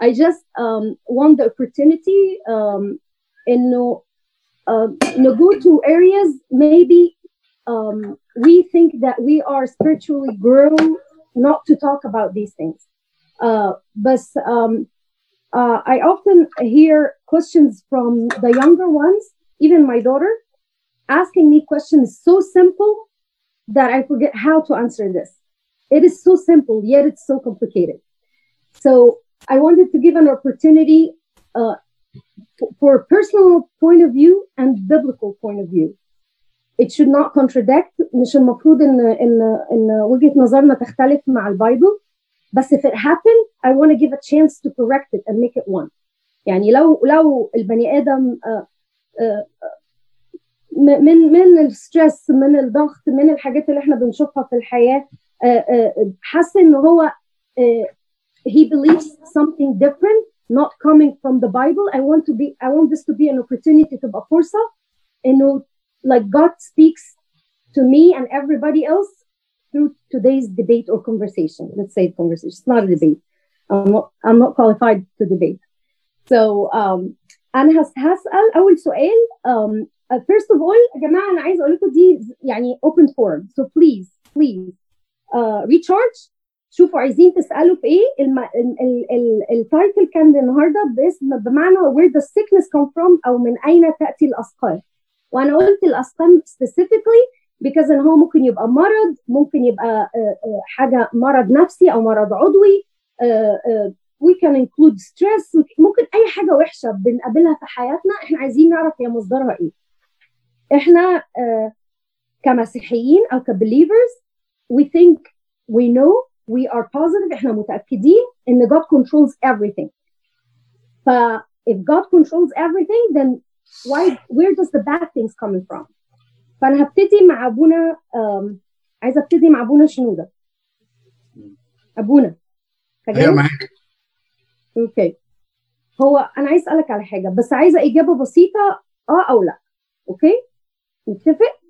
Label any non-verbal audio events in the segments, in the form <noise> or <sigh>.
I just um, want the opportunity um, and uh, no go to areas maybe um, we think that we are spiritually grown not to talk about these things. Uh, but um, uh, I often hear questions from the younger ones, even my daughter, asking me questions so simple that I forget how to answer this. It is so simple, yet it's so complicated. So I wanted to give an opportunity uh, f- for a personal point of view and biblical point of view. It should not contradict مش المفروض ان ان ان وجهة نظرنا تختلف مع البايبل بس if it happened I want to give a chance to correct it and make it one يعني لو لو البني ادم آه، آه، م- من من الستريس من الضغط من الحاجات اللي احنا بنشوفها في الحياه آه، آه، حاسس ان هو آه، he believes something different not coming from the Bible I want to be I want this to be an opportunity تبقى فرصة انه like God speaks to me and everybody else through today's debate or conversation let's say conversation it's not a debate I'm not, I'm not qualified to debate so um, انا هس- هسال اول سؤال um, uh, first of all يا جماعه انا عايزه اقول لكم دي يعني open forum so please please uh, recharge شوفوا عايزين تسألوا في إيه. التايتل كان النهارده باسم بمعنى where does sickness come from أو من أين تأتي الاثقال وأنا قلت الاثقال specifically because إن هو ممكن يبقى مرض ممكن يبقى uh, uh, حاجة مرض نفسي أو مرض عضوي we can include stress ممكن أي حاجة وحشة بنقابلها في حياتنا إحنا عايزين نعرف هي مصدرها إيه إحنا uh, كمسيحيين أو كبelievers we think we know we are positive إحنا متأكدين إن God controls everything. ف if God controls everything then why where does the bad things coming from? فأنا هبتدي مع أبونا um, عايزة أبتدي مع أبونا شنودة. أبونا. أيوه؟ معاك. أوكي هو أنا عايز أسألك على حاجة بس عايزة إجابة بسيطة آه أو لأ. okay نتفق؟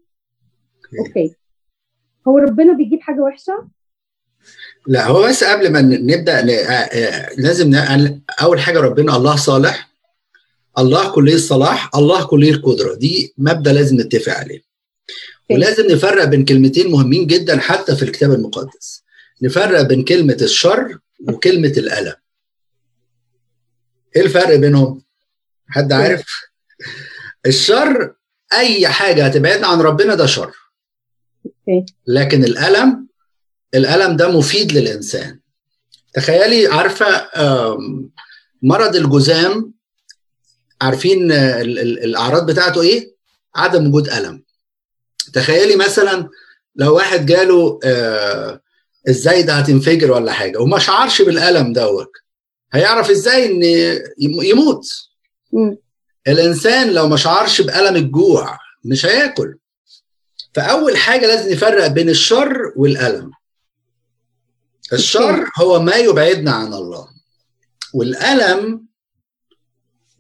okay. هو ربنا بيجيب حاجة وحشة؟ لا هو بس قبل ما نبدأ آه، آه، لازم نقل أول حاجة ربنا الله صالح الله كلي الصلاح الله كلي القدرة دي مبدأ لازم نتفق عليه. ولازم نفرق بين كلمتين مهمين جدا حتى في الكتاب المقدس. نفرق بين كلمة الشر وكلمة الألم. إيه الفرق بينهم؟ حد عارف؟ الشر أي حاجة هتبعدنا عن ربنا ده شر. لكن الألم الألم ده مفيد للإنسان. تخيلي عارفة مرض الجذام عارفين آه، ال- ال- الأعراض بتاعته إيه؟ عدم وجود ألم. تخيلي مثلا لو واحد جاله آه، إزاي ده هتنفجر ولا حاجة وما شعرش بالألم دوت هيعرف إزاي إن يم- يموت. الإنسان لو ما شعرش بألم الجوع مش هياكل. فأول حاجة لازم نفرق بين الشر والألم. الشر هو ما يبعدنا عن الله. والألم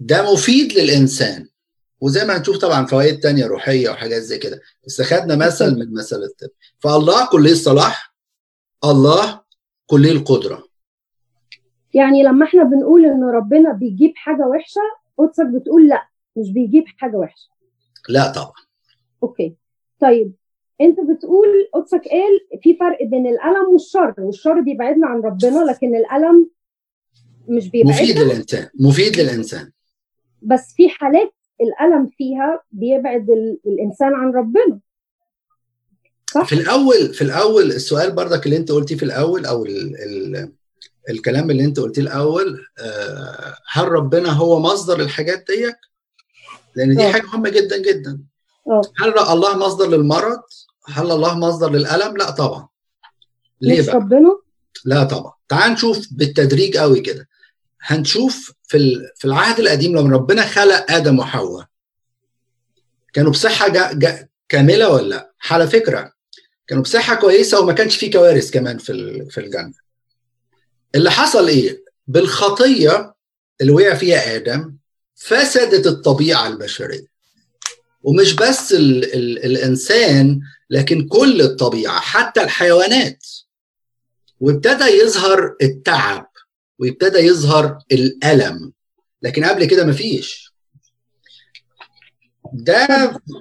ده مفيد للإنسان. وزي ما هنشوف طبعا فوائد تانية روحية وحاجات زي كده. بس خدنا مثل من مثل الطب. فالله كليه الصلاح الله كليه القدرة. يعني لما إحنا بنقول إن ربنا بيجيب حاجة وحشة قدسك بتقول لأ مش بيجيب حاجة وحشة. لا طبعا. أوكي. طيب انت بتقول قدسك قال في فرق بين الألم والشر والشر بيبعدنا عن ربنا لكن الألم مش مفيد بيبعدنا للإنسان مفيد للإنسان بس في حالات الألم فيها بيبعد ال- الإنسان عن ربنا صح في الأول في الأول السؤال برضك اللي أنت قلتيه في الأول أو ال ال الكلام اللي أنت قلتيه الأول آه، هل ربنا هو مصدر الحاجات ديت؟ لأن دي آه. حاجة مهمة جدا جدا آه هل الله مصدر للمرض؟ هل الله مصدر للألم؟ لا طبعا. ليه مش بقى؟ ربنا؟ لا طبعا. تعال نشوف بالتدريج قوي كده. هنشوف في في العهد القديم لما ربنا خلق آدم وحواء كانوا بصحة جا جا كاملة ولا لا؟ على فكرة كانوا بصحة كويسة وما كانش في كوارث كمان في في الجنة. اللي حصل إيه؟ بالخطية اللي وقع فيها آدم فسدت الطبيعة البشرية. ومش بس ال ال الإنسان لكن كل الطبيعة حتى الحيوانات. وابتدى يظهر التعب ويبتدى يظهر الألم. لكن قبل كده مفيش. ده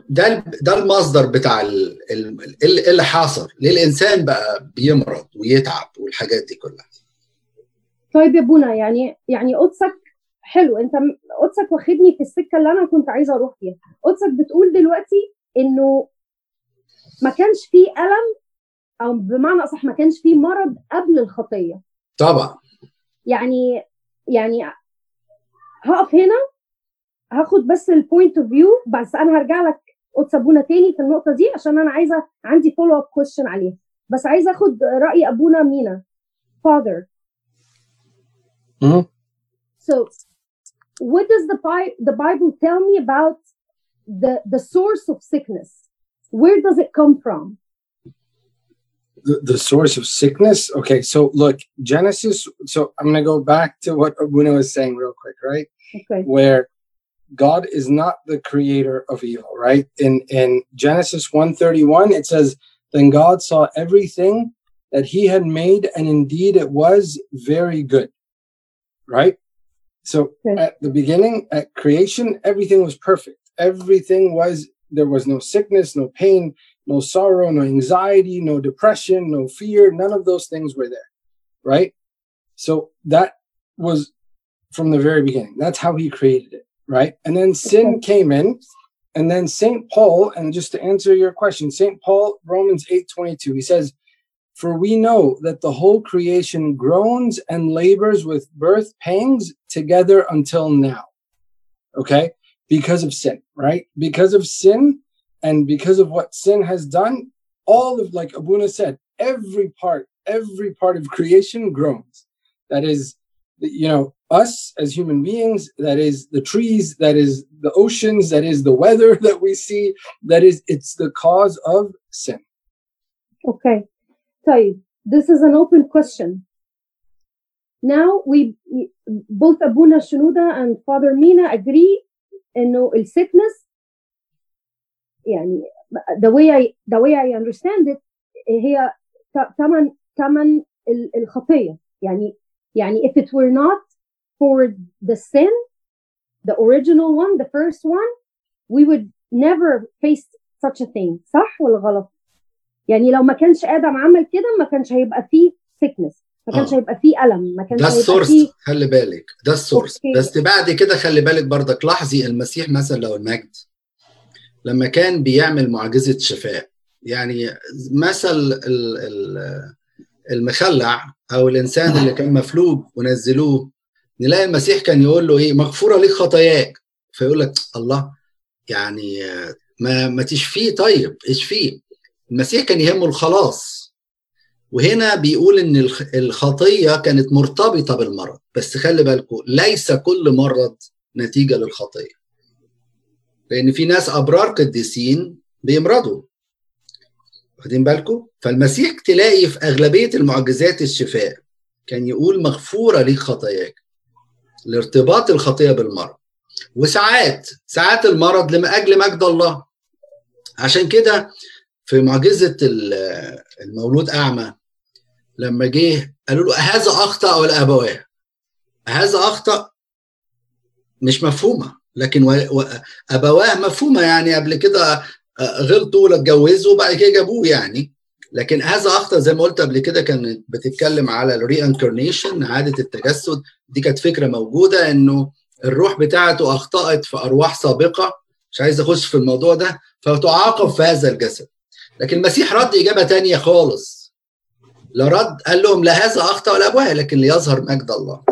ده ده المصدر بتاع ال- اللي حاصل ليه الإنسان بقى بيمرض ويتعب والحاجات دي كلها. طيب يا بونا يعني يعني قدسك حلو انت قدسك واخدني في السكة اللي أنا كنت عايزة أروح فيها. قدسك بتقول دلوقتي إنه ما كانش فيه ألم أو بمعنى أصح ما كانش فيه مرض قبل الخطية. طبعا. يعني يعني هقف هنا هاخد بس ال point of view بس أنا هرجع لك قدس أبونا تاني في النقطة دي عشان أنا عايزة عندي follow up question عليها. بس عايزة أخد رأي أبونا مينا. Mhm. So, what does the, Bi- the Bible tell me about the, the source of sickness? Where does it come from? the, the source of sickness. Okay, so look, Genesis. So I'm going to go back to what Abuna was saying real quick, right? Okay. Where God is not the creator of evil, right? In in Genesis 131, it says, Then God saw everything that he had made, and indeed it was very good. Right? So Okay. at the beginning, at creation, everything was perfect. Everything was there was no sickness, no pain, no sorrow, no anxiety, no depression, no fear. None of those things were there, right? So that was from the very beginning. That's how he created it, right? And then sin came in, and then St. Paul, and just to answer your question, St. Paul, Romans 8 22, he says, For we know that the whole creation groans and labors with birth pangs together until now. Okay? Because of sin, right? Because of sin, and because of what sin has done, all of, like Abuna said, every part, every part of creation groans. That is, you know, us as human beings, that is the trees, that is the oceans, that is the weather <laughs> that we see, that is, it's the cause of sin. Okay. طيب, this is an open question. Now we both Abuna Shunuda and Father Mina agree انه ال sickness يعني the way I the way I understand it هي ت- تمن تمن ال- الخطيه يعني يعني if it were not for the sin the original one the first one we would never face such a thing صح ولا غلط يعني لو ما كانش آدم عمل كده ما كانش هيبقى فيه sickness ما كانش آه. هيبقى فيه ألم ما كانش ده ال source فيه خلي بالك. ده ال source أوكي. بس بعد كده خلي بالك برضك. لاحظي المسيح مثلا لو المجد لما كان بيعمل معجزة شفاء يعني مثل ال- ال- المخلع أو الإنسان اللي كان مفلوج ونزلوه نلاقي المسيح كان يقول له إيه؟ مغفورة ليك خطاياك. فيقول لك الله يعني ما ما تشفيه طيب اشفيه. المسيح كان يهمه الخلاص. وهنا بيقول إن الخ- الخطية كانت مرتبطة بالمرض. بس خلي بالكم ليس كل مرض نتيجة للخطية. لأن في ناس أبرار قديسين بيمرضوا. واخدين بالكم؟ فالمسيح تلاقي في أغلبية المعجزات الشفاء كان يقول مغفورة ليك خطاياك. لارتباط الخطية بالمرض. وساعات ساعات المرض لأجل مجد الله. عشان كده في معجزة ال- المولود أعمى لما جه قالوا له هذا أخطأ ولا أبواه؟ هذا أخطأ مش مفهومة لكن و... و... أبواه مفهومة يعني قبل كده آه، غلطوا ولا اتجوزوا وبعد كده جابوه يعني. لكن هذا أخطأ زي ما قلت قبل كده كانت بتتكلم على الري انكرنيشن عاده التجسد. دي كانت فكرة موجودة إنه الروح بتاعته أخطأت في أرواح سابقة. مش عايز أخش في الموضوع ده. فتعاقب في هذا الجسد. لكن المسيح رد اجابه تانية خالص لا رد قال لهم لا هذا اخطا ولا ابواه لكن ليظهر مجد الله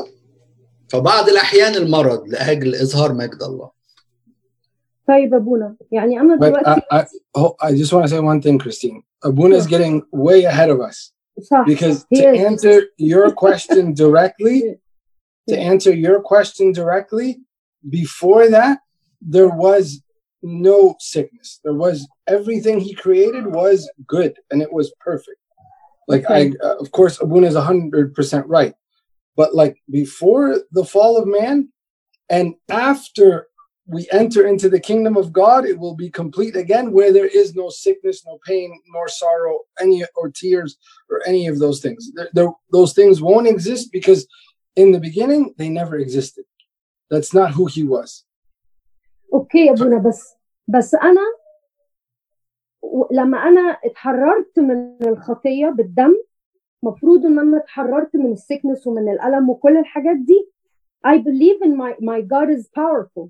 فبعض الاحيان المرض لاجل اظهار مجد الله طيب ابونا يعني I, دلوقتي I, oh, I just want to say one thing, Christine. Abuna is getting way ahead of us صح because to answer your question directly, to answer your question directly, before that, there was no sickness. There was everything he created was good and it was perfect. Like I, uh, of course, Abuna is hundred percent right, but like before the fall of man, and after we enter into the kingdom of God, it will be complete again, where there is no sickness, no pain, nor sorrow, any or tears, or any of those things. There- there- those things won't exist because in the beginning they never existed that's not who he was أوكي يا ابونا بس بس أنا لما أنا اتحررت من الخطيه بالدم مفروض ان أنا اتحررت من السكنس ومن الالم وكل الحاجات دي I believe in my my God is powerful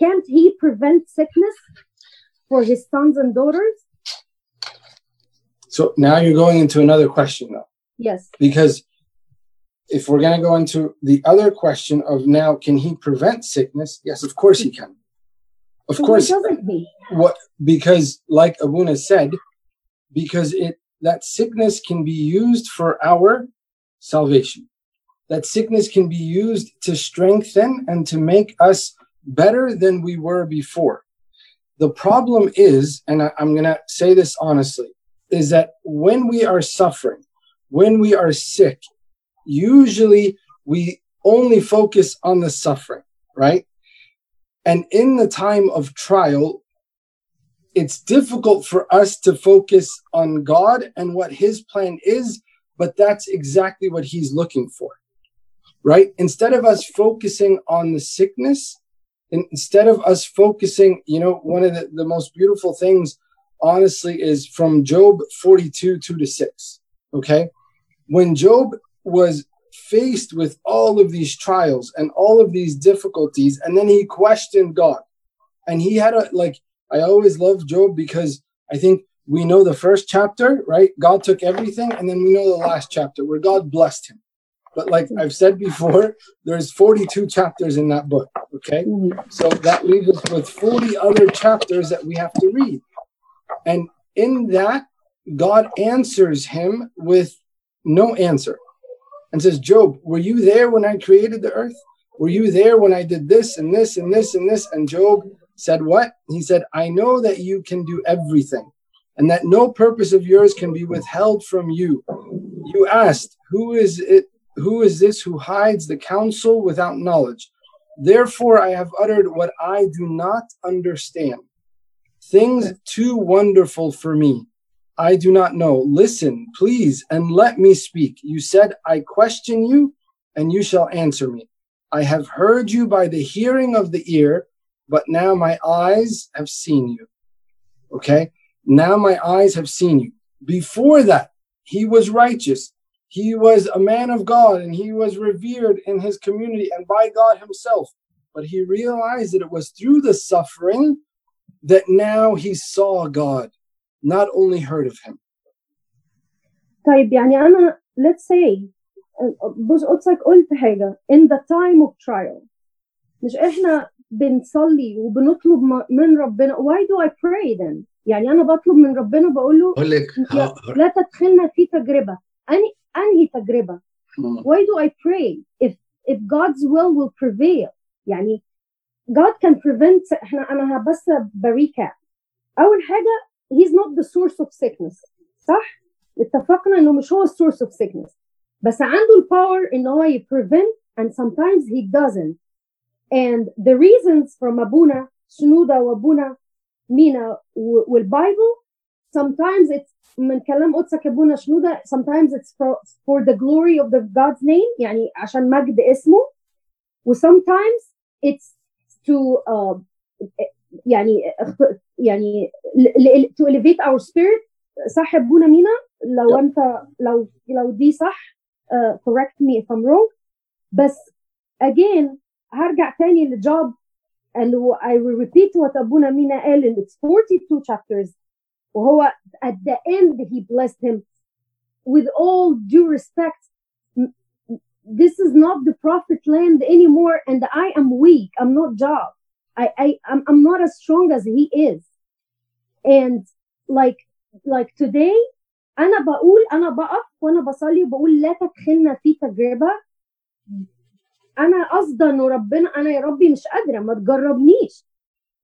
can't he prevent sickness for his sons and daughters so now you're going into another question though yes because if we're going to go into the other question of now can he prevent sickness? Yes of course he can. Of course. doesn't he? What because like abuna said because it that sickness can be used for our salvation. That sickness can be used to strengthen and to make us better than we were before. The problem is and I, i'm going to say this honestly is that when we are suffering when we are sick usually we only focus on the suffering right and in the time of trial it's difficult for us to focus on God and what his plan is, but that's exactly what he's looking for, right? Instead of us focusing on the sickness, instead of us focusing, you know, one of the, the most beautiful things, honestly, is from Job 42, 2 to 6. Okay. When Job was faced with all of these trials and all of these difficulties, and then he questioned God, and he had a like, I always love Job because I think we know the first chapter, right? God took everything, and then we know the last chapter where God blessed him. But like I've said before, there's 42 chapters in that book. Okay. So that leaves us with 40 other chapters that we have to read. And in that, God answers him with no answer and says, Job, were you there when I created the earth? Were you there when I did this and this and this and this? And Job said, What? He said, I know that you can do everything and that no purpose of yours can be withheld from you. You asked, Who is it? Who is this who hides the counsel without knowledge? Therefore, I have uttered what I do not understand. Things too wonderful for me. I do not know. Listen, please, and let me speak. You said, I question you, and you shall answer me. I have heard you by the hearing of the ear, but now my eyes have seen you. Okay? Now my eyes have seen you. Before that, he was righteous. He was a man of God and he was revered in his community and by God himself. But he realized that it was through the suffering that now he saw God, not only heard of him. طيب يعني انا let's say بص قدسك قلت حاجه in the time of trial مش احنا بنصلي وبنطلب م- من ربنا why do I pray then يعني انا بطلب من ربنا بقول له اقول لك لا, ه- لا تدخلنا في تجربه انهي انهي تجربه why do I pray if if God's will will prevail يعني God can prevent احنا انا بس بريكاب اول حاجه he's not the source of sickness صح اتفقنا انه مش هو السورس اوف sickness بس عنده الباور ان هو ي prevent and sometimes he doesn't and the reasons from ابونا شنودة وابونا مينا و- والبايبل sometimes it's من كلام قدسك يا ابونا شنودة sometimes it's for, for the glory of the God's name يعني عشان مجد اسمه و sometimes it's to uh, يعني اخت- يعني ل- ل- to elevate our spirit صح يا ابونا مينا لو Yep. انت لو لو دي صح uh, correct me if I'm wrong بس again هرجع تاني للجوب and I will repeat what أبونا مينا قال in its 42 chapters وهو at the end he blessed him with all due respect m- this is not the prophet land anymore and I am weak I'm not Job I, I I'm, I'm not as strong as he is. And like like today أنا بقول أنا بقف وأنا بصلي وبقول لا تدخلنا في تجربة. أنا قصدا انه ربنا أنا يا ربي مش قادرة ما تجربنيش.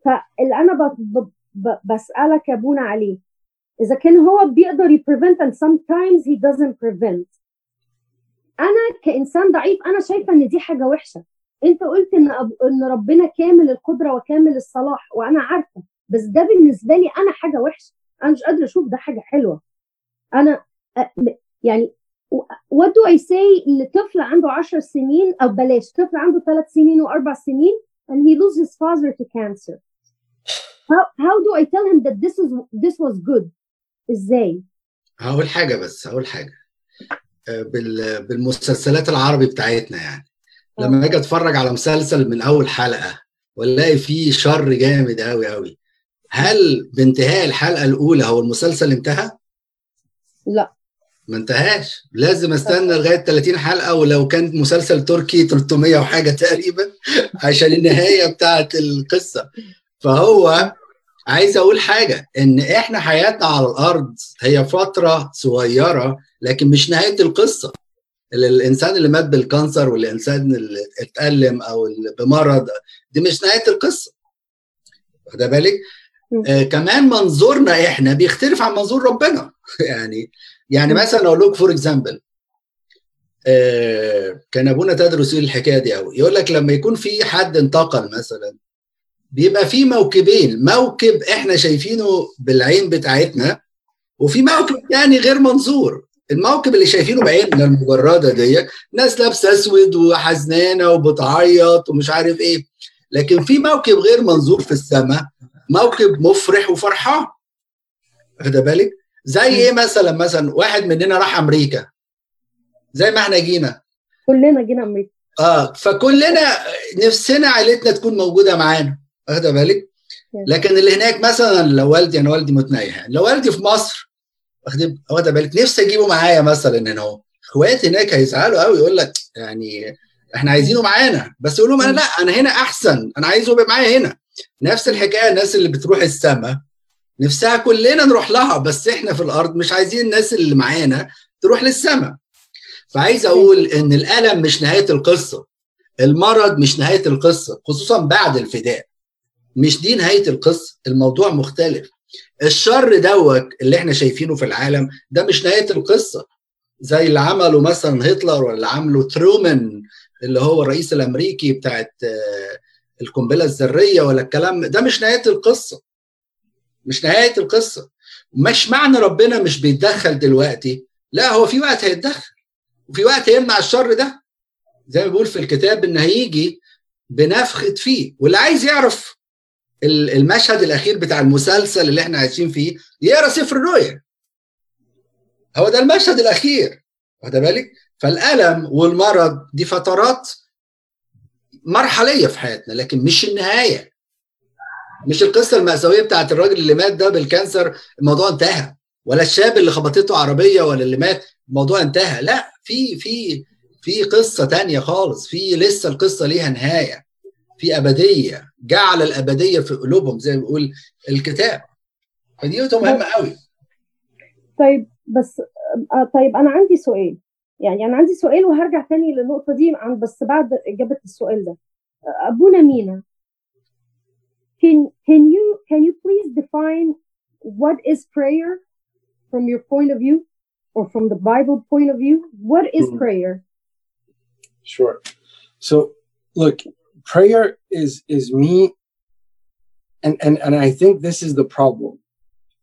فاللي أنا ب... ب... ب... بسألك يا ابونا عليه. إذا كان هو بيقدر يبريفنت and sometimes he doesn't prevent. أنا كإنسان ضعيف أنا شايفة إن دي حاجة وحشة. انت قلت ان أب... ان ربنا كامل القدرة وكامل الصلاح وأنا عارفة بس ده بالنسبة لي أنا حاجة وحشة. أنا مش قادرة أشوف ده حاجة حلوة. أنا يعني what do I say لطفل عنده 10 سنين أو بلاش طفل عنده 3 سنين واربع سنين and he loses his father to cancer. How how do I tell him that this is this was good? إزاي؟ هقول حاجة بس هقول حاجة. آه، بال- بالمسلسلات العربي بتاعتنا يعني. لما أجي اتفرج على مسلسل من اول حلقة والاقي فيه شر جامد قوي قوي هل بانتهاء الحلقة الأولى هو المسلسل انتهى؟ لا. ما انتهاش. لازم استنى لغاية 30 حلقة ولو كان مسلسل تركي 300 وحاجة تقريبا <laughs> عشان النهاية بتاعت القصة. فهو عايز أقول حاجة إن إحنا حياتنا على الأرض هي فترة صغيرة لكن مش نهاية القصة. ال- الإنسان اللي مات بال cancer والإنسان اللي اتألم أو اللي بمرض دي مش نهاية القصة. واخد بالك. آه كمان منظورنا إحنا بيختلف عن منظور ربنا. <laughs> يعني يعني. مثلا أقول لك for example كان أبونا تدرس الحكاية دي قوي يقول لك لما يكون في حد انتقل مثلا بيبقى في موكبين. موكب إحنا شايفينه بالعين بتاعتنا وفي موكب تاني غير منظور. الموكب اللي شايفينه بعيننا المجردة دي ناس لابسة أسود وحزنانة وبتعيط ومش عارف إيه. لكن في موكب غير منظور في السماء موكب مفرح وفرحان. واخد بالك؟ زي إيه مثلا؟ مثلا واحد مننا راح أمريكا. زي ما إحنا جينا. كلنا جينا أمريكا. آه فكلنا نفسنا عيلتنا تكون موجودة معانا. واخد بالك؟ لكن اللي هناك مثلا لو والدي أنا والدي متنيح يعني لو والدي في مصر. واخد واخد بالك؟ نفسي اجيبه معايا مثلا هنا اهو إخواتي هناك هيزعلوا قوي يقول لك يعني إحنا عايزينه معانا. بس يقول لهم أنا لأ أنا هنا أحسن أنا عايزه يبقى معايا هنا. نفس الحكاية الناس اللي بتروح السماء نفسها كلنا نروح لها بس إحنا في الأرض مش عايزين الناس اللي معانا تروح للسماء فعايز أقول إن الألم مش نهاية القصة المرض مش نهاية القصة خصوصا بعد الفداء. مش دي نهاية القصة الموضوع مختلف. الشر دوت اللي إحنا شايفينه في العالم ده مش نهاية القصة. زي اللي عمله مثلا هتلر ولا اللي عمله ترومان اللي هو الرئيس الأمريكي بتاعت آه، القنبلة الذرية ولا الكلام ده مش نهاية القصة. مش نهاية القصة. مش معنى ربنا مش بيتدخل دلوقتي. لا هو في وقت هيتدخل. وفي وقت يمنع الشر ده. زي ما بيقول في الكتاب إن هيجي بنفخة فيه. واللي عايز يعرف المشهد الأخير بتاع المسلسل اللي إحنا عايشين فيه يقرا سفر الرؤيا هو ده المشهد الأخير واخد بالك؟ فالألم والمرض دي فترات مرحلية في حياتنا لكن مش النهاية. مش القصة المأساوية بتاعت الراجل اللي مات ده بالكانسر الموضوع انتهى. ولا الشاب اللي خبطته عربية ولا اللي مات الموضوع انتهى. لا في في في قصة تانية خالص في لسه القصة ليها نهاية. في أبدية جعل الأبدية في قلوبهم زي ما بيقول الكتاب. فدي نقطة مهمة قوي. طيب بس آه، طيب أنا عندي سؤال. يعني أنا عندي سؤال وهرجع تاني للنقطة دي عن بس بعد إجابة السؤال ده. آه، أبونا مينا. Can can you can you please define what is prayer from your point of view or from the bible point of view? What is Mhm. prayer? Sure. So look, prayer is is me and and and I think this is the problem.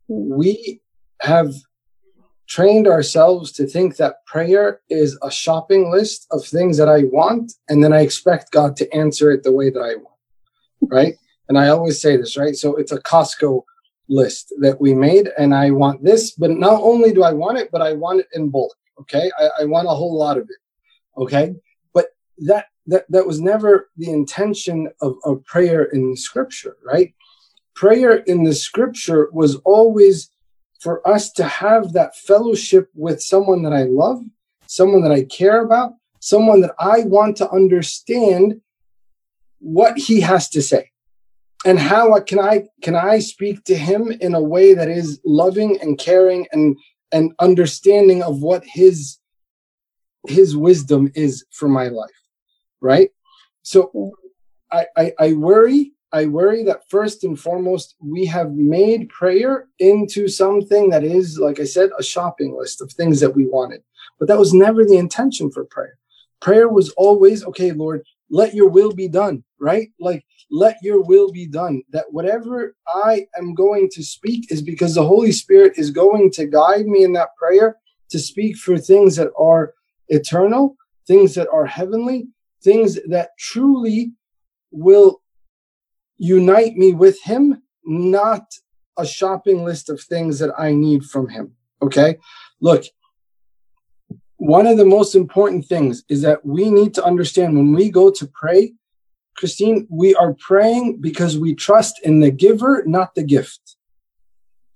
We have trained ourselves to think that prayer is a shopping list of things that I want and then I expect God to answer it the way that I want. Right? And I always say this, right? So it's a Costco list that we made and I want this, but not only do I want it, but I want it in bulk. Okay. I, I want a whole lot of it. Okay but that that that was never the intention of, of prayer in scripture right? Prayer in the scripture was always for us to have that fellowship with someone that i love someone that i care about someone that i want to understand what he has to say and how can i can i speak to him in a way that is loving and caring and and understanding of what his his wisdom is for my life right? So I, I i worry i worry that first and foremost we have made prayer into something that is like i said a shopping list of things that we wanted. But that was never the intention for prayer. Prayer was always okay lord let your will be done right? Like let your will be done. That whatever i am going to speak is because the holy spirit is going to guide me in that prayer to speak for things that are eternal, things that are heavenly, things that truly will unite me with Him, not a shopping list of things that I need from Him. Okay? Look, one of the most important things is that we need to understand when we go to pray, Christine, we are praying because we trust in the giver, not the gift.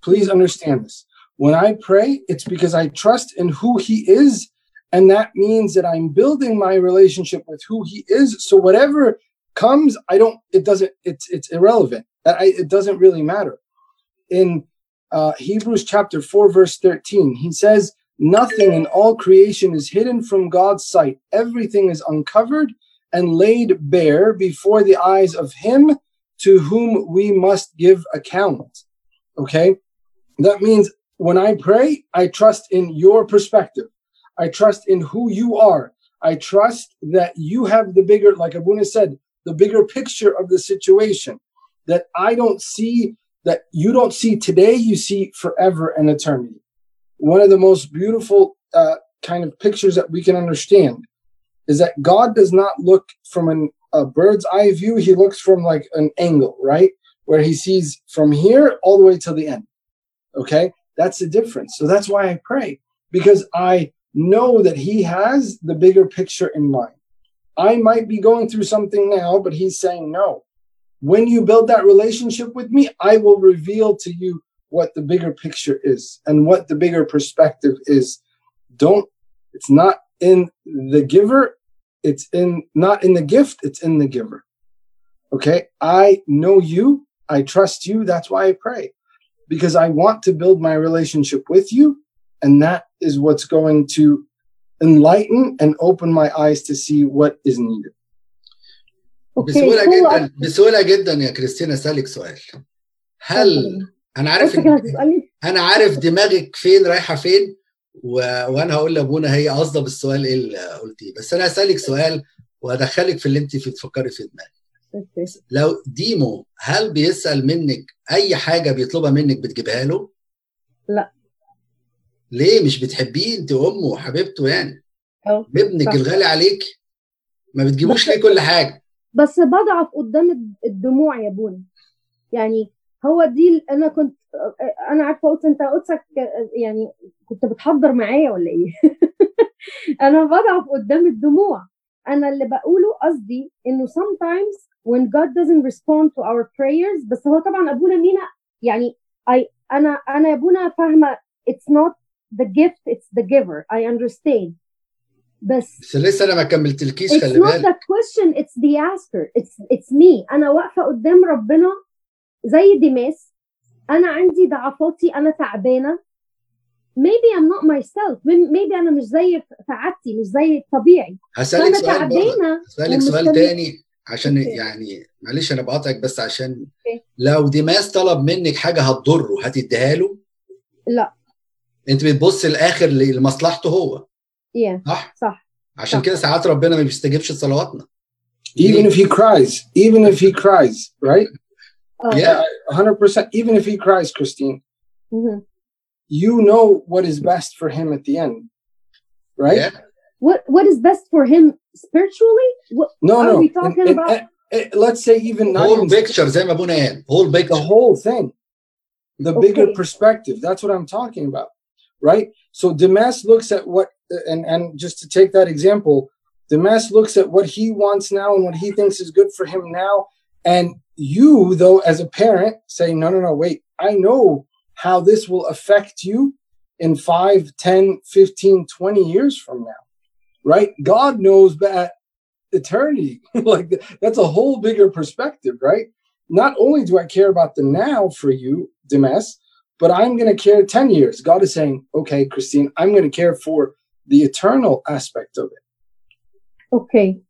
Please understand this. When I pray, it's because I trust in who he is. And that means that I'm building my relationship with who he is. So whatever comes, I don't, it doesn't, it's, it's irrelevant. I, it doesn't really matter. In uh, Hebrews chapter 4, verse 13, he says, Nothing in all creation is hidden from God's sight. Everything is uncovered and laid bare before the eyes of Him to whom we must give account. Okay? That means when I pray, I trust in your perspective. I trust in who you are. I trust that you have the bigger, like Abuna said, the bigger picture of the situation. That I don't see, that you don't see today, you see forever and eternity. One of the most beautiful uh, kind of pictures that we can understand is that God does not look from an, a bird's eye view. He looks from like an angle, right? Where he sees from here all the way to the end. Okay. That's the difference. So that's why I pray because I know that he has the bigger picture in mind. I might be going through something now, but he's saying, no. When you build that relationship with me, I will reveal to you what the bigger picture is and what the bigger perspective is. Don't, it's not in the giver, it's in not in the gift, it's in the giver. Okay, I know you, I trust you, that's why I pray. Because I want to build my relationship with you, and that is what's going to enlighten and open my eyes to see what is needed. بسهولة جدا. بسهولة جدا يا كريستينا أسألك سؤال. هل أنا عارف أنا عارف دماغك فين رايحة فين و... وأنا هقول لأبونا هي قصدة بالسؤال إيه اللي قلتيه. بس أنا هسالك سؤال وأدخلك في اللي أنت في تفكري في دماغك. لو ديمو هل بيسأل منك أي حاجة بيطلبها منك بتجيبها له؟ لا. ليه مش بتحبيه انت امه وحبيبته يعني. ابنك الغالي عليك ما بتجيبوش ليه كل حاجة. بس بضعف قدام الدموع يا بونا يعني هو دي أنا كنت أنا عارفة قلت أنت قدسك يعني كنت بتحضر معايا ولا إيه؟ <laughs> أنا بضعف قدام الدموع. أنا اللي بقوله قصدي إنه sometimes when God doesn't respond to our prayers بس هو طبعا أبونا مينا يعني I أنا أنا يا ابونا فاهمة it's not the gift it's the giver. I understand. بس بس لسه أنا ما كملتلكيش it's خلي not بالك. the question it's the asker. It's it's me. أنا واقفة قدام ربنا زي ديماس. أنا عندي ضعفاتي أنا تعبانة. Maybe I'm not myself. Maybe أنا مش زي في عادتي مش زي الطبيعي هسألك سؤال تعبانة هسألك سؤال تاني عشان okay. يعني معلش أنا بقاطعك بس عشان okay. لو ديماس طلب منك حاجة هتضره هتديها له؟ لا. انت بتبص الاخر لمصلحته هو yeah صح صح عشان صح. كده ساعات ربنا ما بيستجيبش لصلواتنا Even if he cries, even if he cries, right? اه Yeah. 100%. Even if he cries, Christine, مهم. you know what is best for him at the end, right? Yeah. what what is best for him spiritually what No, Are no. we talking And- and- about- and- and let's say even not whole even picture زي ما ابونا قال whole the picture whole thing, the bigger Okay. perspective. That's what I'm talking about, right? So Damas looks at what, and and just to take that example, Damas looks at what he wants now and what he thinks is good for him now, and you, though, as a parent, say, no, no, no, wait. I know how this will affect you in 5, 10, 15, 20 years from now, right? God knows that eternity. <laughs> like that's a whole bigger perspective, right? Not only do I care about the now for you, Demes, but I'm going to care 10 years. God is saying, okay, Christine, I'm going to care for the eternal aspect of it. okay.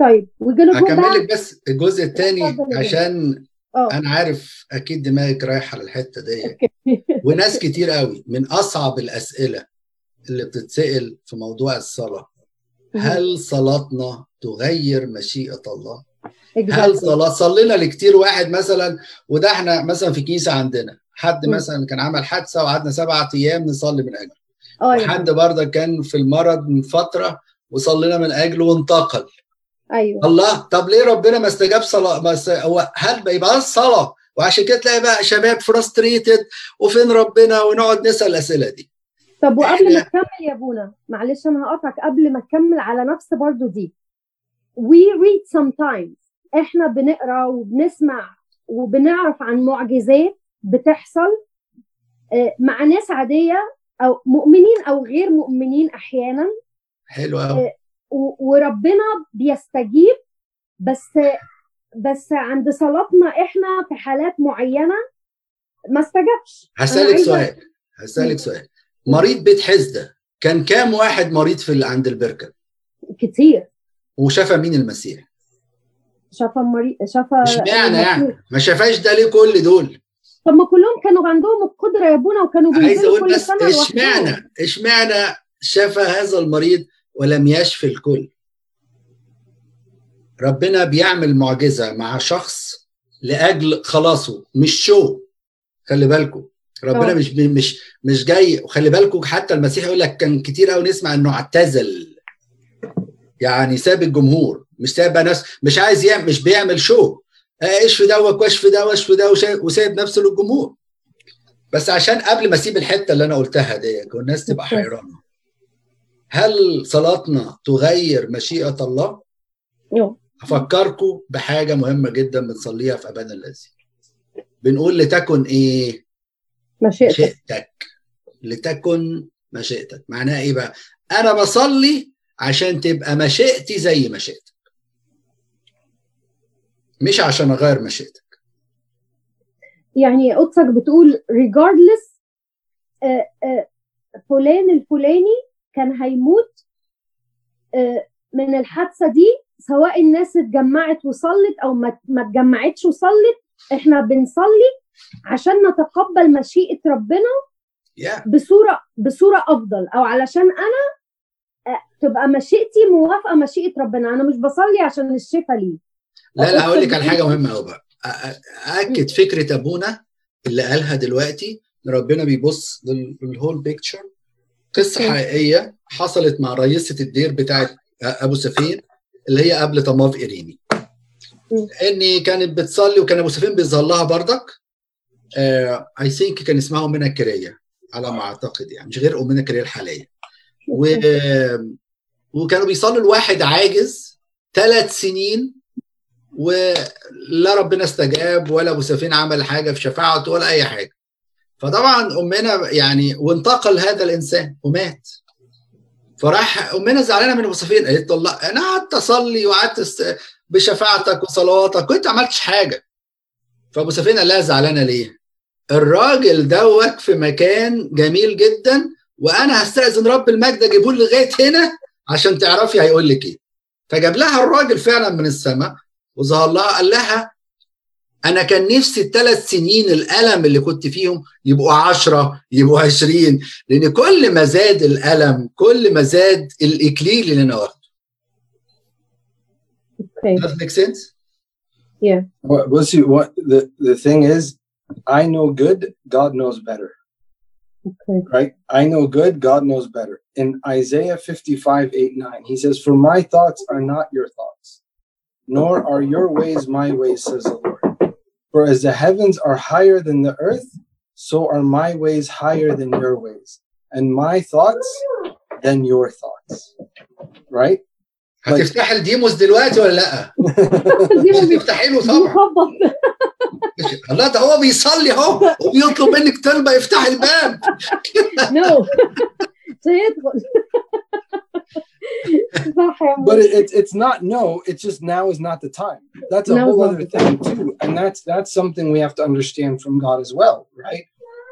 طيب we're gonna go هكمل لك بس الجزء الثاني عشان آه. أنا عارف أكيد دماغك رايحة للحتة دي <laughs> وناس كتير قوي من أصعب الأسئلة اللي بتتسأل في موضوع الصلاة. هل صلاتنا تغير مشيئة الله؟ هل صلاة صلينا لكتير واحد مثلا وده إحنا مثلا في كنيسة عندنا. حد. مثلا كان عمل حادثة وقعدنا سبعة أيام نصلي من أجله. يا حد برضه كان في المرض من فترة وصلينا من أجله وانتقل. أيوه. الله طب ليه ربنا ما استجاب صلاة؟ ما است... هو هل بقى يبقى الصلاه وعشان كده تلاقي بقى شباب فرستريتد وفين ربنا؟ ونقعد نسأل الأسئلة دي. طب وقبل ما تكمل يا بونا معلش أنا هقطعك قبل ما تكمل على نفس برضو دي. We read sometimes. إحنا بنقرأ وبنسمع وبنعرف عن معجزات بتحصل آه، مع ناس عادية أو مؤمنين أو غير مؤمنين أحيانا. حلو قوي و- وربنا بيستجيب بس بس عند صلاتنا إحنا في حالات معينة ما استجابش. هسألك سؤال هسألك سؤال. مريض بيت حزده كان كام واحد مريض في عند البركة؟ كتير. وشاف مين المسيح؟ شافا مريض شافا اشمعنى يعني؟ ما شافاش ده ليه كل دول؟ طب ما كلهم كانوا عندهم القدرة يا ابونا وكانوا عايز أقول كل بس اشمعنى؟ اشمعنى شاف هذا المريض ولم يشفي الكل؟ ربنا بيعمل معجزة مع شخص لأجل خلاصه مش شو. خلي بالكم ربنا. مش مش مش جاي. وخلي بالكم حتى المسيح يقول لك كان كتير قوي نسمع إنه اعتزل. يعني ساب الجمهور مش ساب ناس مش عايز يعمل مش بيعمل شو. آه، اشفي دوت واشفي ده واشفي ده وشا- وسايب نفسه للجمهور بس عشان قبل ما أسيب الحتة اللي أنا قلتها دي والناس تبقى. حيرانة هل صلاتنا تغير مشيئة الله؟ أيوه. افكركم بحاجة مهمة جدا بنصليها في ابانا الذي بنقول لتكن إيه؟ مشيئتك مشيئتك لتكن مشيئتك معناها إيه بقى؟ أنا بصلي عشان تبقى مشيئتي زي مشيئتك مش عشان أغير مشيئتك. يعني قدسك بتقول regardless آه، آه، فلان الفلاني كان هيموت آه، من الحادثة دي سواء الناس اتجمعت وصلت أو ما اتجمعتش وصلت إحنا بنصلي عشان نتقبل مشيئة ربنا بصورة بصورة أفضل أو علشان أنا تبقى مشيئتي موافقة مشيئة ربنا. أنا مش بصلي عشان الشفاء ليه. لا لا هقول لك على حاجة مهمة قوي بقى. اكد فكرة أبونا اللي قالها دلوقتي إن ربنا بيبص لل- لل whole picture قصة. حقيقية حصلت مع رئيسة الدير بتاعت أبو سفين اللي هي قبل تماف إيريني. اني كانت بتصلي وكان أبو سفين بيظهر لها بردك I think كان اسمها أمنا كريه على ما أعتقد يعني مش غير أمنا كريه الحالية. و... وكانوا بيصلوا الواحد عاجز ثلاث سنين ولا ربنا استجاب ولا أبو سفين عمل حاجة في شفاعته ولا أي حاجة. فطبعا أمنا يعني وانتقل هذا الإنسان ومات. فراح أمنا زعلانة من أبو سفين قالت له أنا قعدت أصلي وقعدت بشفاعتك وصلواتك وانت ما عملتش حاجة. فأبو سفين قال لها زعلانة ليه؟ الراجل دوت في مكان جميل جدا وأنا هستأذن رب المجد أجيبه لغاية هنا عشان تعرفي هيقول لك إيه. فجاب لها الراجل فعلا من السماء وظهر لها قال لها أنا كان نفسي الثلاث سنين الالم اللي كنت فيهم يبقوا عشرة يبقوا عشرين لأن كل ما زاد الالم كل ما زاد الاكليل اللي أنا واخده أوكي Does that make sense? Well, we'll see. What the the thing is, I know good. God knows better. أوكي Right? I know good. God knows better. In Isaiah 55, 8, 9, he says, For my thoughts are not your thoughts, nor are your ways my ways, says the Lord. For as the heavens are higher than the earth, so are my ways higher than your ways, and my thoughts than your thoughts. Right? هتفتح الديموس دلوقتي ولا لا؟ دي مش ما بي- هتفتحي له طبعا بيخبط لا ده هو بيصلي اهو وبيطلب منك طلبه يفتح الباب <laughs> نو مش <laughs> هيدخل صح يا <laughs> but it, it, it's not no it's just now is not the time. That's a no, whole other thing too and that's that's something we have to understand from god as well right?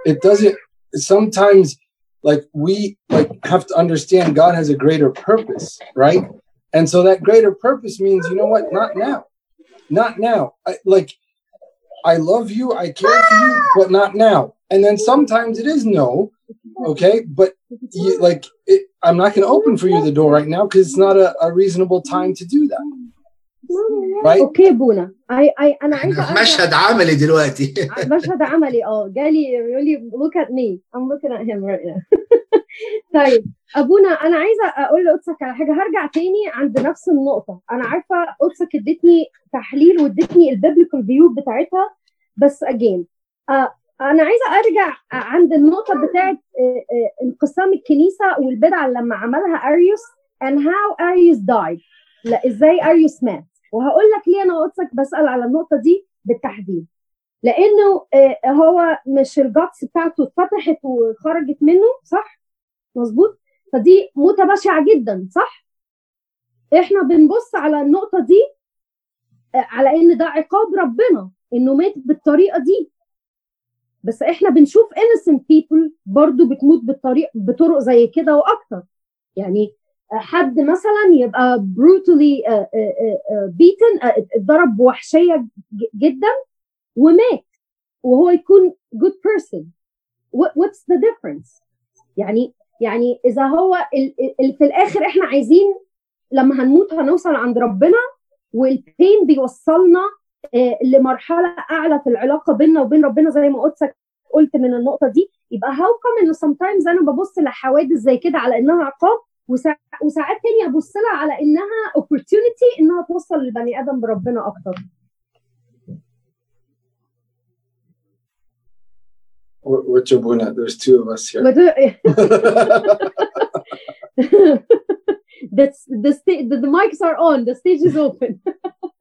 It doesn't sometimes like we like have to understand god has a greater purpose right? And so that greater purpose means you know what not now. Not now. I, like i love you i care for you but not now. And then sometimes it is no okay but you, like it, i'm not going to open for you the door right now because it's not a, a reasonable time to do that right اوكي بونا اي اي انا عايزه احنا في أرجع- مشهد عملي دلوقتي مشهد عملي اه جالي يقول لي look at me I'm looking at him right now طيب ابونا انا عايزه اقول لقدسك على حاجه هرجع تاني عند نفس النقطه انا عارفه قدسك ادتني تحليل وادتني البيبليكال فيو بتاعتها بس اجين آه أنا عايزه ارجع عند النقطه بتاعت آه، آه، انقسام الكنيسه والبدعه لما عملها أريوس and how أريوس died. لا إزاي أريوس مات. وهقول لك ليه أنا قدسك بسأل على النقطة دي بالتحديد. لأنه آه، هو مش ال guts بتاعته اتفتحت وخرجت منه صح؟ مظبوط؟ فدي موتة بشعة جدا صح؟ إحنا بنبص على النقطة دي على إن ده عقاب ربنا إنه مات بالطريقة دي. بس إحنا بنشوف innocent people برضو بتموت بالطريق بطرق زي كده وأكتر. يعني حد مثلا يبقى brutally آه، آه، آه، beaten اتضرب بوحشية ج- جدا ومات. وهو يكون good person. What's the difference يعني يعني إذا هو في الآخر إحنا عايزين لما هنموت هنوصل عند ربنا والبين بيوصلنا لمرحلة أعلى في العلاقة بيننا وبين ربنا زي ما قدسك قلت من النقطة دي يبقى هاو كم إنه sometimes أنا ببص لحوادث زي كده على إنها عقاب وسا- وساعات تاني أبص لها على إنها opportunity إنها توصل للبني آدم بربنا أكتر Wh- Which Abuna? There's two of us here. That's <laughs> <laughs> the, sta- the the mics are on the stage is open <laughs>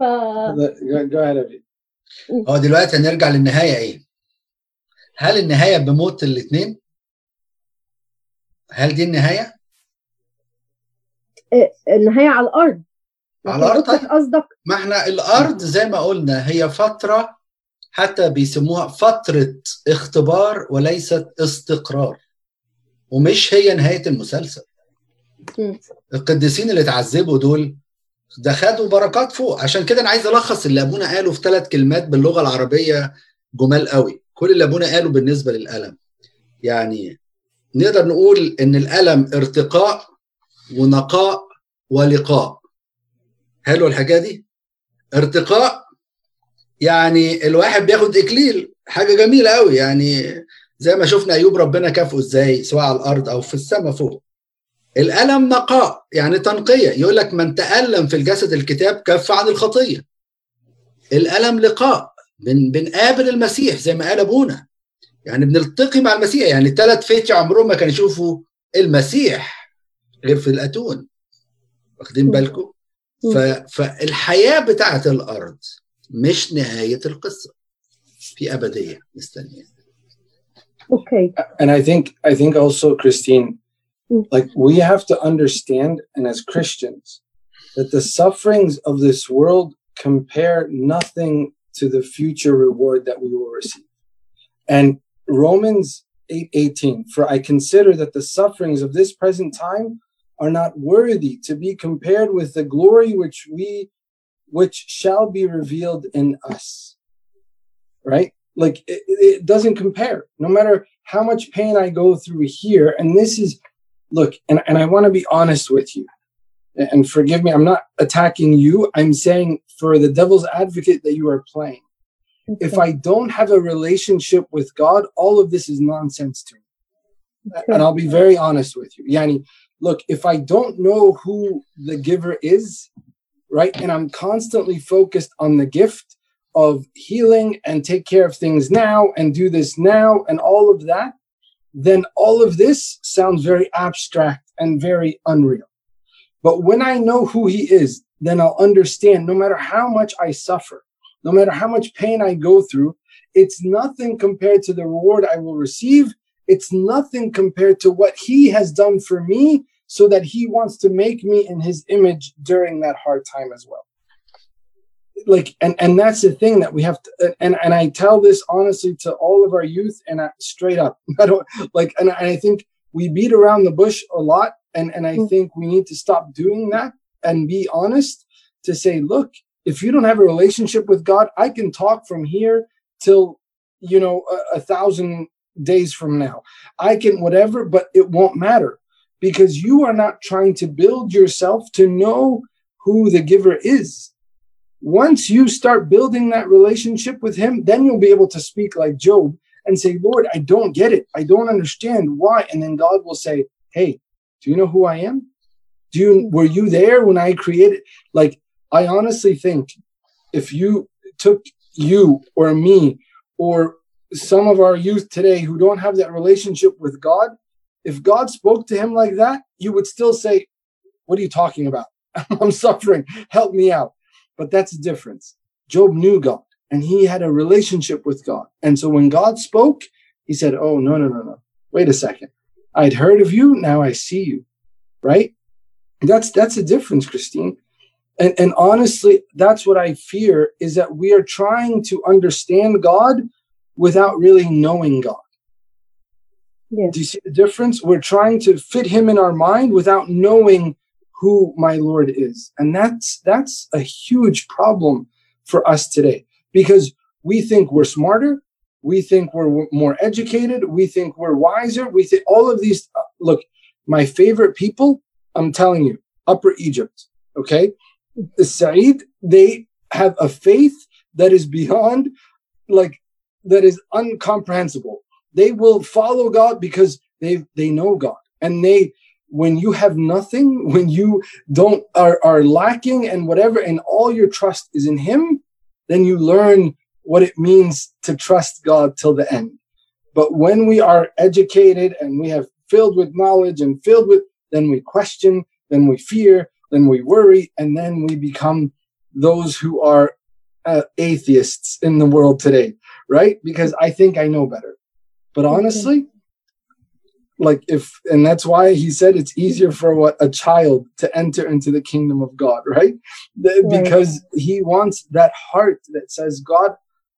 ف. هو دلوقتي هنرجع للنهاية إيه؟ هل النهاية بموت الاثنين؟ قال دي النهاية؟ النهاية على الأرض على الأرض لكن طيب. قصدك ما إحنا الأرض زي ما قلنا هي فترة حتى بيسموها فترة اختبار وليست استقرار ومش هي نهاية المسلسل. القديسين اللي اتعذبوا دول ده خدوا بركات فوق. عشان كده أنا عايز ألخص اللي أبونا قاله في ثلاث كلمات باللغة العربية جمال قوي. كل اللي أبونا قاله بالنسبة للألم. يعني نقدر نقول إن الألم ارتقاء ونقاء ولقاء. حلو الحاجة دي؟ ارتقاء يعني الواحد بياخد إكليل. حاجة جميلة قوي. يعني زي ما شفنا أيوب ربنا كافئه إزاي سواء على الأرض أو في السماء فوق. الألم نقاء يعني تنقية. يقول لك من تألم في الجسد الكتاب كف عن الخطية. الألم لقاء بن بنقابل المسيح زي ما قال أبونا. يعني بنلتقي مع المسيح. يعني الثلاث فتية عمرهم ما كانوا يشوفوا المسيح غير في الأتون. واخدين بالكم؟ ف... فالحياة بتاعت الأرض مش نهاية القصة. في أبدية مستنية. أوكي And I think I think also, Christine. Like we have to understand, and as Christians, that the sufferings of this world compare nothing to the future reward that we will receive. And Romans 8 18, for I consider that the sufferings of this present time are not worthy to be compared with the glory which we which shall be revealed in us. Right? Like it, it doesn't compare. No matter how much pain I go through here, and this is look, and, and I want to be honest with you. And forgive me, I'm not attacking you. I'm saying for the devil's advocate that you are playing. If I don't have a relationship with God, all of this is nonsense to me. And I'll be very honest with you. Yani, look, if I don't know who the giver is, right, and I'm constantly focused on the gift of healing and take care of things now and do this now and all of that, then all of this sounds very abstract and very unreal. But when I know who he is, then I'll understand no matter how much I suffer, no matter how much pain I go through, it's nothing compared to the reward I will receive. It's nothing compared to what he has done for me so that he wants to make me in his image during that hard time as well like and and that's the thing that we have to and and i tell this honestly to all of our youth and I, straight up. <laughs> I don't like and, I think we beat around the bush a lot and and i Mm. think we need to stop doing that and be honest to say look if you don't have a relationship with god i can talk from here till you know a, a thousand days from now. I can whatever but it won't matter because you are not trying to build yourself to know who the giver is once you start building that relationship with him, then you'll be able to speak like Job and say, Lord, I don't get it. I don't understand why. And then God will say, Hey, do you know who I am? Do you were you there when I created? Like, I honestly think if you took you or me or some of our youth today who don't have that relationship with God, if God spoke to him like that, you would still say, What are you talking about? <laughs> I'm suffering. Help me out. But that's the difference. Job knew God and he had a relationship with God. And so when God spoke, he said, Oh, no, no, no, no. Wait a second. I'd heard of you. Now I see you. Right? That's that's a difference, Christine. And, and honestly, that's what I fear is that we are trying to understand God without really knowing God. Yes. Do you see the difference? We're trying to fit him in our mind without knowing who my Lord is. And that's that's a huge problem for us today because we think we're smarter, we think we're more educated, we think we're wiser, we think all of these uh, look, my favorite people, I'm telling you, Upper Egypt, okay? The Said, they have a faith that is beyond like that is incomprehensible. They will follow God because they they know God. And they when you have nothing, <laughs> when you don't are, are lacking and whatever, and all your trust is in him, then you learn what it means to trust God till the end. But when we are educated and we have filled with knowledge and filled with, then we question, then we fear, then we worry, and then we become those who are uh, atheists in the world today, right? Because I think I know better. But honestly, like if and that's why he said it's easier for what a child to enter into the kingdom of god right, the, right. because he wants that heart that says god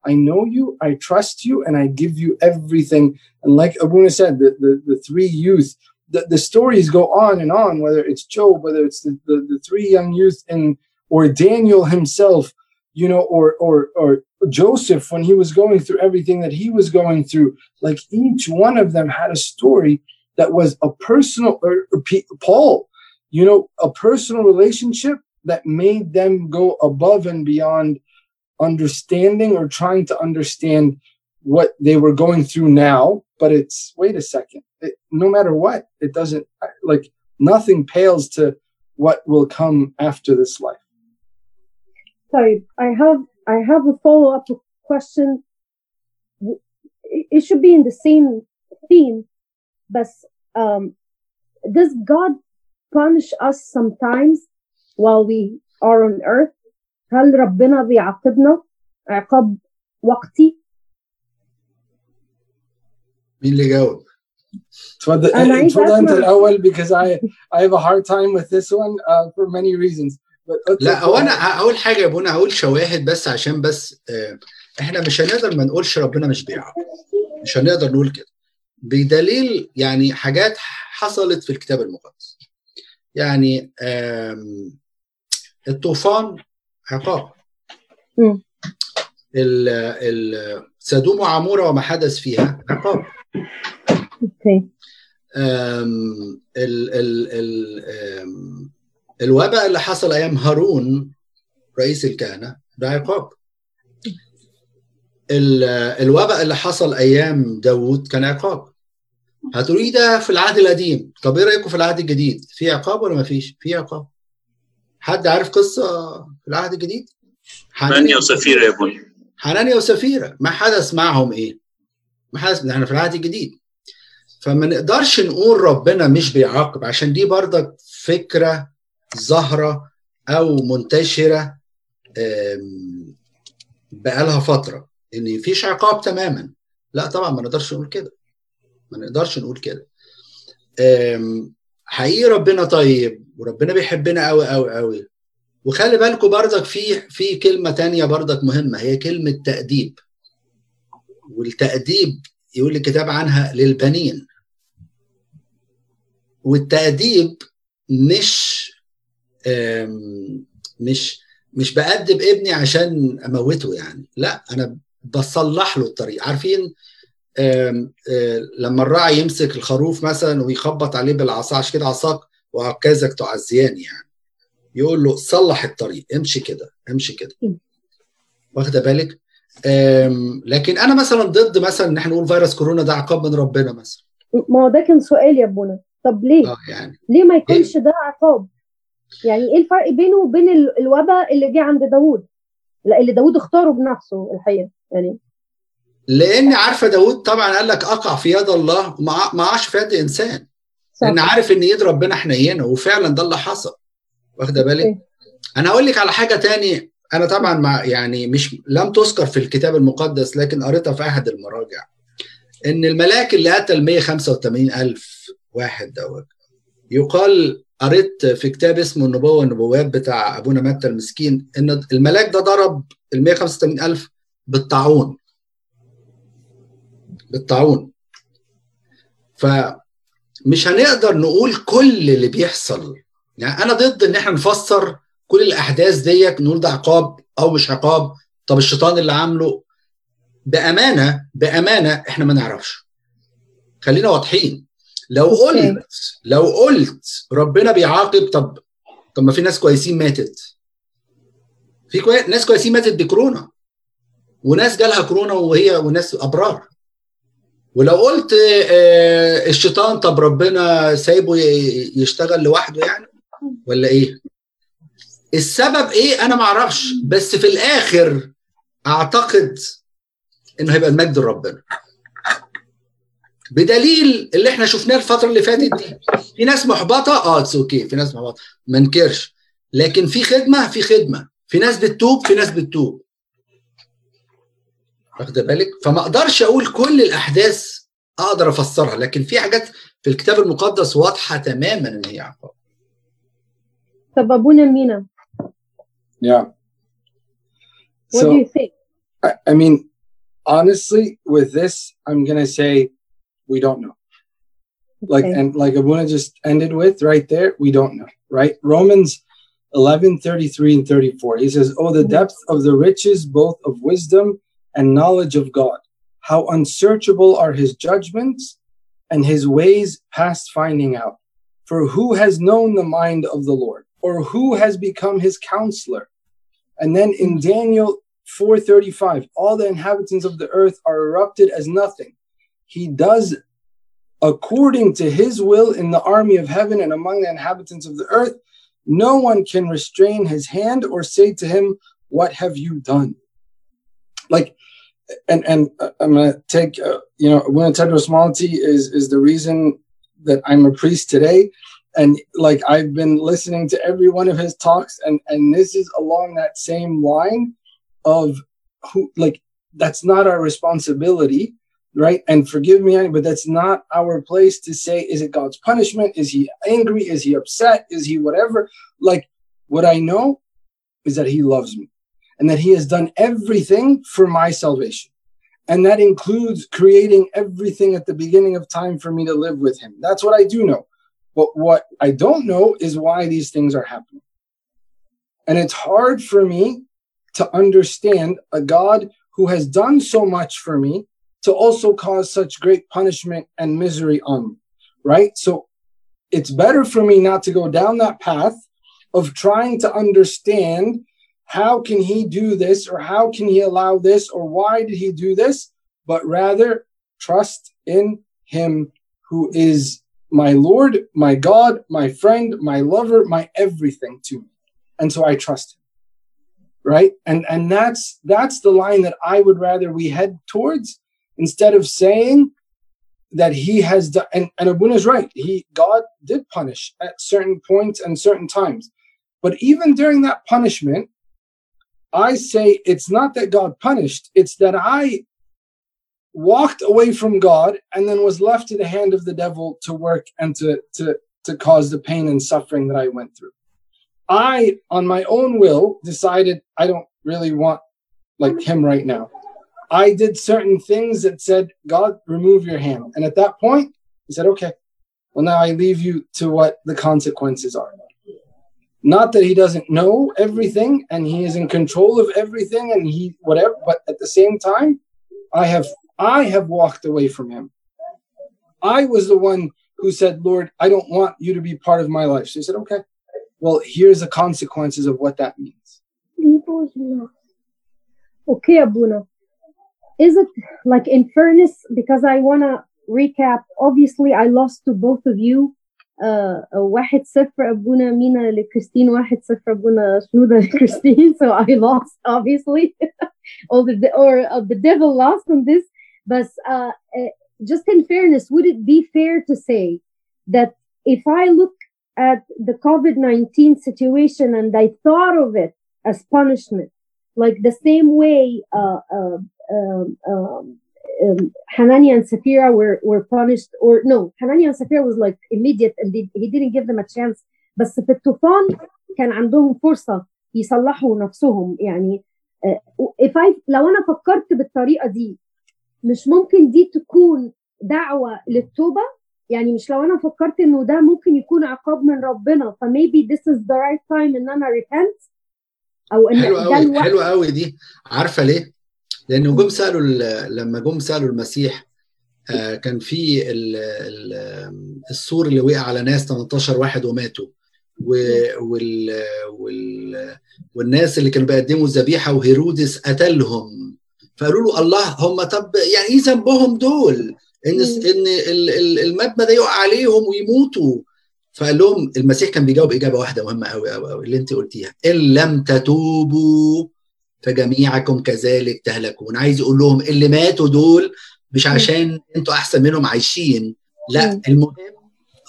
i know you i trust you and i give you everything and like abuna said the, the, the three youth the, the stories go on and on whether it's job whether it's the, the, the three young youth and or daniel himself you know or or or joseph when he was going through everything that he was going through like each one of them had a story that was a personal or, or paul you know a personal relationship that made them go above and beyond understanding or trying to understand what they were going through now. But it's wait a second it, no matter what it doesn't like nothing pales to what will come after this life. Sorry i have i have a follow-up question it should be in the same theme but um, does God punish us sometimes while we are on earth هل ربنا بيعاقبنا عقاب وقتي مين اللي جاوب؟ اتفضل اتفضل انت الاول because I I have a hard time with this one uh, for many reasons but لا هو أنا اول حاجة يا ابونا هقول شواهد بس عشان بس إحنا مش هنقدر ما نقولش ربنا مش بيعاقب مش هنقدر نقول كده. بدليل يعني حاجات حصلت في الكتاب المقدس. يعني الطوفان عقاب. سدوم وعمورة وما حدث فيها عقاب. أوكي ال ال ال الوباء اللي حصل أيام هارون رئيس الكهنة ده عقاب. الوباء اللي حصل أيام داوود كان عقاب. هتقولي ده في العهد القديم. طب إيه رأيكم في العهد الجديد؟ في عقاب ولا ما فيش؟ في عقاب. حد عارف قصة في العهد الجديد؟ حنانيا وسفيرة يا أبوي. حنانيا وسفيرة. ما حدث معهم إيه؟ ما حدث إحنا في العهد الجديد. فما نقدرش نقول ربنا مش بيعاقب عشان دي برضك فكرة ظاهره أو منتشرة بقالها فترة. إن مفيش عقاب تماما. لا طبعا ما نقدرش نقول كده. ما نقدرش نقول كده. حقيقي ربنا طيب وربنا بيحبنا قوي قوي قوي وخلي بالكم برضك في في كلمة تانية برضك مهمة هي كلمة تأديب. والتأديب يقول الكتاب عنها للبنين. والتأديب مش مش مش بأدب ابني عشان اموته يعني. لا أنا بصلح له الطريق. عارفين؟ آم آم لما الراعي يمسك الخروف مثلا ويخبط عليه بالعصا عشان كده عصاك وعكازك تعزيان يعني. يقول له صلح الطريق امشي كده امشي كده. واخده بالك؟ لكن أنا مثلا ضد مثلا إن إحنا نقول فيروس كورونا ده عقاب من ربنا مثلا. ما هو ده كان سؤال يا ابونا. طب ليه؟ آه يعني. ليه ما يكونش ده عقاب؟ يعني إيه الفرق بينه وبين ال- الوباء اللي جه عند داوود؟ لا اللي داوود اختاره بنفسه الحقيقة يعني. لأن عارفة داود طبعا قال لك أقع في يد الله ما عاش في يد إنسان. صح. لأن عارف إن ايد ربنا حنينه وفعلا ده اللي حصل. واخدة بالك؟ أوكي. أنا هقول لك على حاجة تاني. أنا طبعا مع يعني مش لم تذكر في الكتاب المقدس لكن قريتها في أحد المراجع. إن الملاك اللي قتل 185 ألف واحد دوت يقال قريت في كتاب اسمه النبوة والنبوات بتاع أبونا متى المسكين إن الملاك ده ضرب ال 185 ألف بالطاعون. بالطاعون. فمش هنقدر نقول كل اللي بيحصل. يعني أنا ضد إن إحنا نفسر كل الأحداث ديت نقول ده عقاب أو مش عقاب. طب الشيطان اللي عامله؟ بأمانة بأمانة إحنا ما نعرفش. خلينا واضحين. لو. قلت لو قلت ربنا بيعاقب طب طب ما في ناس كويسين ماتت. في كوي... ناس كويسين ماتت بكورونا. وناس جالها كورونا وهي وناس أبرار. ولو قلت آه، الشيطان طب ربنا سايبه يشتغل لوحده يعني ولا إيه؟ السبب إيه؟ أنا ما أعرفش. بس في الآخر أعتقد إنه هيبقى المجد لربنا. بدليل اللي إحنا شفناه الفترة اللي فاتت دي. في ناس محبطة آه it's okay في ناس محبطة. ما انكرش. لكن في خدمة في خدمة. في ناس بتتوب في ناس بتتوب. واخده بالك؟ فما أقدرش أقول كل الاحداث أقدر افسرها لكن في حاجات في الكتاب المقدس واضحة تماما إن هي عقاب. طب أبونا مينا. Yeah. what do you think? I, I mean, honestly, with this, I'm gonna say we don't know. Like Okay. and like Abuna just ended with right there, we don't know, right? Romans 11, 33 and 34. He says, Oh, the Mhm. depth of the riches both of wisdom and knowledge of God. How unsearchable are his judgments and his ways past finding out. For who has known the mind of the Lord, or who has become his counselor? And then in Daniel 4:35, all the inhabitants of the earth are erupted as nothing. He does according to his will in the army of heaven and among the inhabitants of the earth. No one can restrain his hand or say to him, What have you done? Like, and and uh, I'm gonna take uh, you know Abuna Tedros is is the reason that I'm a priest today, and like I've been listening to every one of his talks, and and this is along that same line of who like that's not our responsibility right? And forgive me but that's not our place to say is it god's punishment? Is he angry? Is he upset? Is he whatever? Like what i know is that he loves me and that he has done everything for my salvation. And that includes creating everything at the beginning of time for me to live with him. That's what i do know. But what i don't know is why these things are happening. And it's hard for me to understand a God who has done so much for me to also cause such great punishment and misery on me, right? So it's better for me not to go down that path of trying to understand how can he do this or how can he allow this or why did he do this, but rather trust in him who is my Lord, my God, my friend, my lover, my everything to me. And so I trust him right and and that's that's the line that i would rather we head towards instead of saying that he has done and, and abuna is right. He god did punish at certain points and certain times. But even during that punishment i say it's not that god punished it's that i walked away from god and then was left to the hand of the devil to work and to to to cause the pain and suffering that i went through. I, on my own will, decided I don't really want like him right now. I did certain things that said, God, remove your hand. And at that point, he said, okay, well, now I leave you to what the consequences are. Not that he doesn't know everything and he is in control of everything and he whatever, but at the same time, I have I have walked away from him. I was the one who said, Lord, I don't want you to be part of my life. So he said, Okay. Well, here's the consequences of what that means. Okay, Abuna is it like in fairness because I want to recap obviously I lost to both of you uh, واحد صفر أبونا مينا لكريستين واحد صفر أبونا شنودة لكريستين <laughs> so I lost obviously <laughs> or the or uh, the devil lost on this but uh, uh, just in fairness would it be fair to say that if I look at the COVID-19 situation and I thought of it as punishment like the same way uh, uh, um, um, um, Hanania and Sapphira were, were punished, or no, Hanania and Sapphira was like immediate and they, he didn't give them a chance. بس في الطوفان كان عندهم فرصة يصلحوا نفسهم يعني if I, لو أنا فكرت بالطريقة دي مش ممكن دي تكون دعوة للتوبة يعني مش لو أنا فكرت إنه ده ممكن يكون عقاب من ربنا ف maybe this is the right time إن أنا repent أو إن حلو ده قوي الوقت حلو قوي دي عارفة ليه؟ لأنه جم سألوا ال- لما جم سألوا المسيح آه، كان في ال- ال- السور اللي وقع على ناس 18 واحد وماتوا و- وال وال والناس اللي كانوا بيقدموا الذبيحة وهيرودس قتلهم فقالوا له الله هم طب يعني إيه ذنبهم دول؟ إن. إن ال- ال- المبنى ده يقع عليهم ويموتوا فقال لهم المسيح كان بيجاوب إجابة واحدة مهمة قوي قوي قوي اللي انت قلتيها. إن لم تتوبوا فجميعكم كذلك تهلكون. عايز يقول لهم اللي ماتوا دول مش عشان أنتوا أحسن منهم عايشين. لا. المهم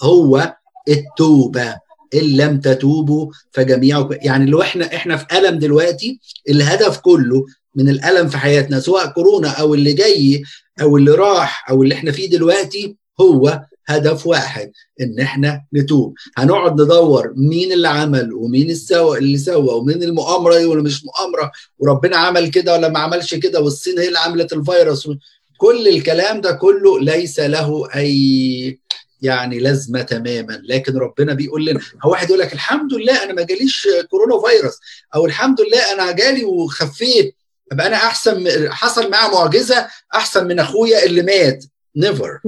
هو التوبة. إن لم تتوبوا فجميعكم يعني لو إحنا إحنا في ألم دلوقتي الهدف كله من الألم في حياتنا سواء كورونا أو اللي جاي أو اللي راح أو اللي إحنا فيه دلوقتي هو هدف واحد إن إحنا نتوب. هنقعد ندور مين اللي عمل ومين السوى اللي سوى ومين المؤامرة دي ولا مش مؤامرة وربنا عمل كده ولا ما عملش كده والصين هي اللي عملت الفيروس. كل الكلام ده كله ليس له أي يعني لازمة تماما. لكن ربنا بيقول لنا هو واحد يقول لك الحمد لله أنا ما جاليش كورونا فيروس أو الحمد لله أنا جالي وخفيت ابقى أنا أحسن حصل معاه معجزة أحسن من أخويا اللي مات. نيفر.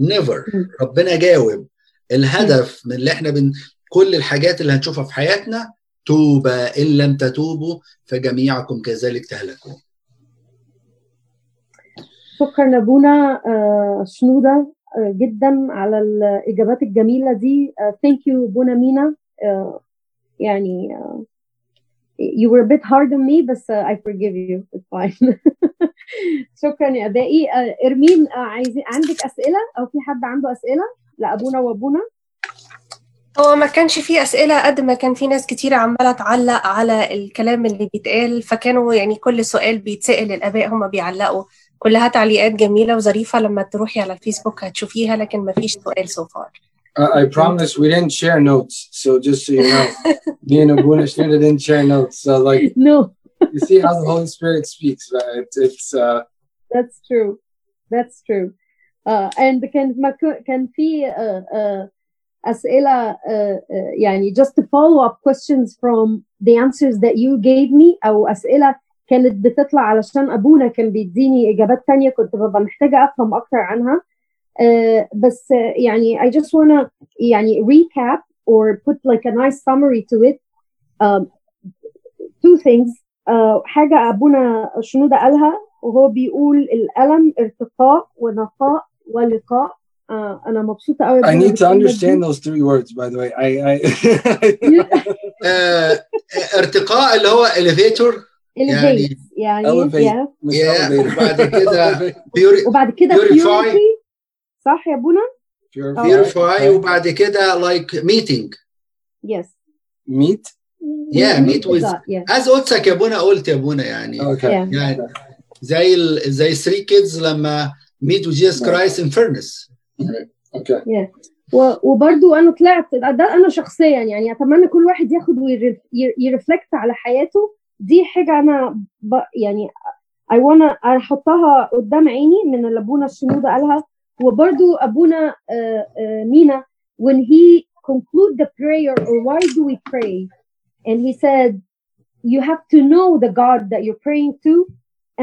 نيفر. ربنا جاوب. الهدف من اللي إحنا بن كل الحاجات اللي هنشوفها في حياتنا توبة. إن لم تتوبوا فجميعكم كذلك تهلكون. شكرا ابونا آه، شنودة آه، جدا على الإجابات الجميلة دي. Thank you ابونا مينا. آه، يعني آه، you were a bit hard on me بس uh, I forgive you. It's fine. <laughs> شكرا يا أبائي. آه، إرمين آه، عايزين عندك أسئلة؟ أو في حد عنده أسئلة؟ لأبونا وأبونا. هو ما كانش فيه أسئلة قد ما كان في ناس كتير عمالة تعلق على الكلام اللي بيتقال فكانوا يعني كل سؤال بيتسأل الآباء هما بيعلقوا. كلها تعليقات جميلة وظريفة لما تروحي على الفيسبوك هتشوفيها لكن ما فيش سؤال so far. Uh, I promise we didn't share notes. So just so you know, <laughs> me and Abuna Shnida didn't share notes. So like no you see how the Holy Spirit speaks. Right? It's, it's uh, that's true that's true uh, and كان ما ك- كان في uh, uh, أسئلة uh, uh, يعني just to follow up questions from the answers that you gave me أو أسئلة كانت بتطلع علشان أبونا كان بيديني إجابات تانية كنت ببقى محتاجة أفهم أكتر عنها uh, بس uh, يعني I just wanna يعني recap or put like a nice summary to it um, two things uh, حاجة أبونا شنودة قالها وهو بيقول الألم ارتقاء ونقاء ولقاء آه أنا مبسوطة قوي I need to understand those three words. By the way, I, I <laughs> آه ارتقاء اللي هو elevator يعني elevate يعني elevate. yeah. Miss Yeah, Elevator. وبعد كده Elevate. puri- <laughs> وبعد كده Purify. purity صح يا؟ Purify. purify Okay. وبعد كده like meeting yes Meet. Yeah, meet with- God, yeah. از قدسك يا ابونا قلت يا ابونا يعني Okay. Yeah. يعني زي ال زي 3 kids لما meet with Jesus Christ in furnace Okay. و- وبرضو أنا طلعت ده ده أنا شخصيا يعني أتمنى كل واحد ياخد وي reflect على حياته دي حاجة أنا ب يعني I wanna أحطها قدام عيني من اللي ابونا الشنودة قالها وبرضو ابونا آه، آه، مينا when he conclude the prayer or why do we pray and he said you have to know the God that you're praying to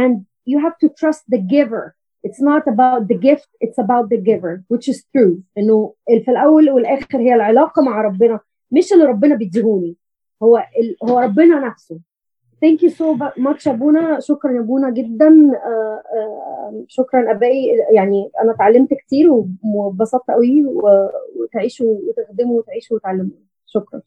and you have to trust the giver it's not about the gift it's about the giver which is true انه في الاول والاخر هي العلاقه مع ربنا مش اللي ربنا بيديهوني هو ال... هو ربنا نفسه Thank you so much ابونا شكرا يا أبونا جدا. آه، آه، شكرا أبائي. يعني أنا اتعلمت كتير وانبسطت قوي وتعيشوا وتخدموا وتعيشوا وتعلموا. شكرا.